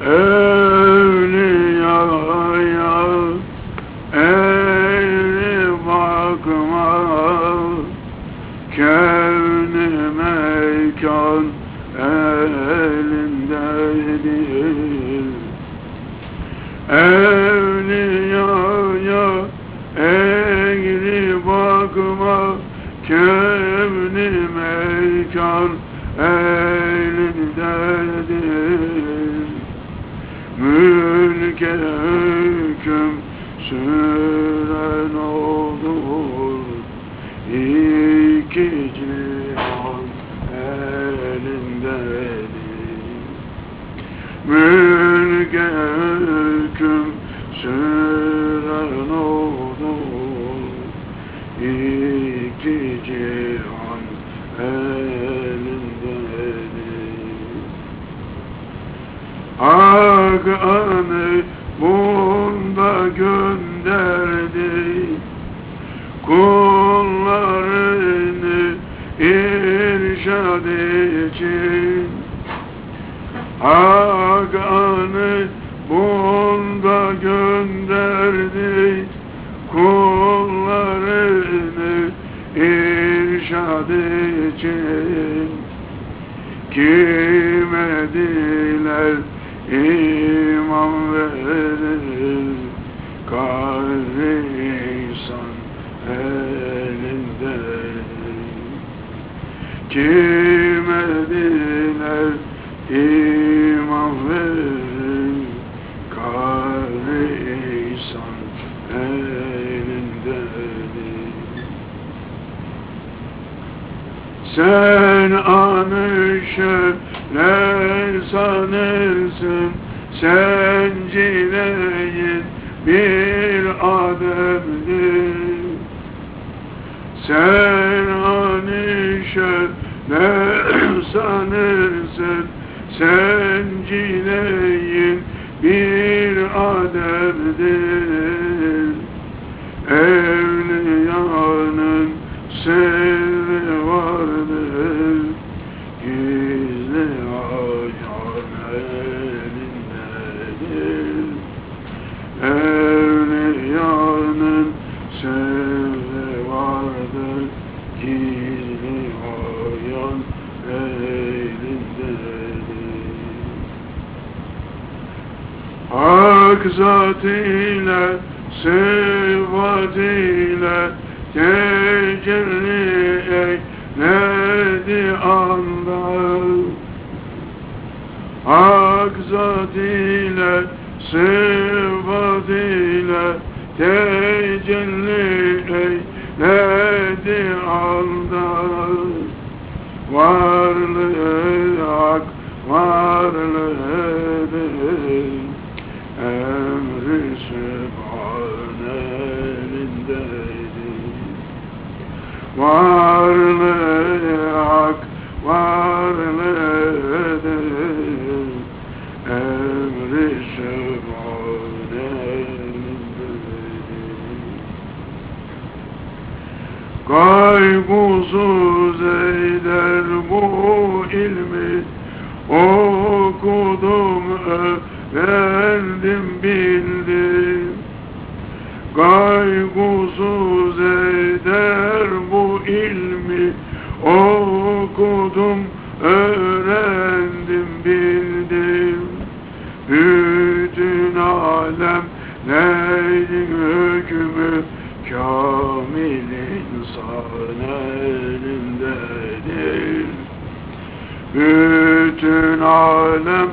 Evliyaya eğri bakma Kevni mekan elindedir Evliyaya eğri bakma Kevni mekan elindedir Mülke hüküm süren olur. İki cihan elindedir Mülke hüküm süren olur. İki cihan elindedir Hak anı bunda gönderdi. Kullarını irşad için. Hak bunda gönderdi. Kullarını irşad için. Kime diler imam verir Kalbi insan elindedir Kime diler imam verir Kalbi insan elindedir Sen anı şöyle sanırsın Sen cileyin bir ademdir Sen anı şöyle sanırsın Sen cileyin bir ademdir Evliyanın sırrı vardır. Gizli Gizli ayan elindedir Hak zatıyla, sıfatıyla tecelli eyledi anda Hak zatıyla, sıfatıyla tecelli Varlığı hak varlığıdır Emri Varlığı Kaygusuz eyler bu ilmi. Okudum, öğrendim, bildim. Kaygusuz eder bu ilmi. Okudum, öğrendim, bildim. Bütün alem neydi hükmü? Kamil insan elindedir bütün alem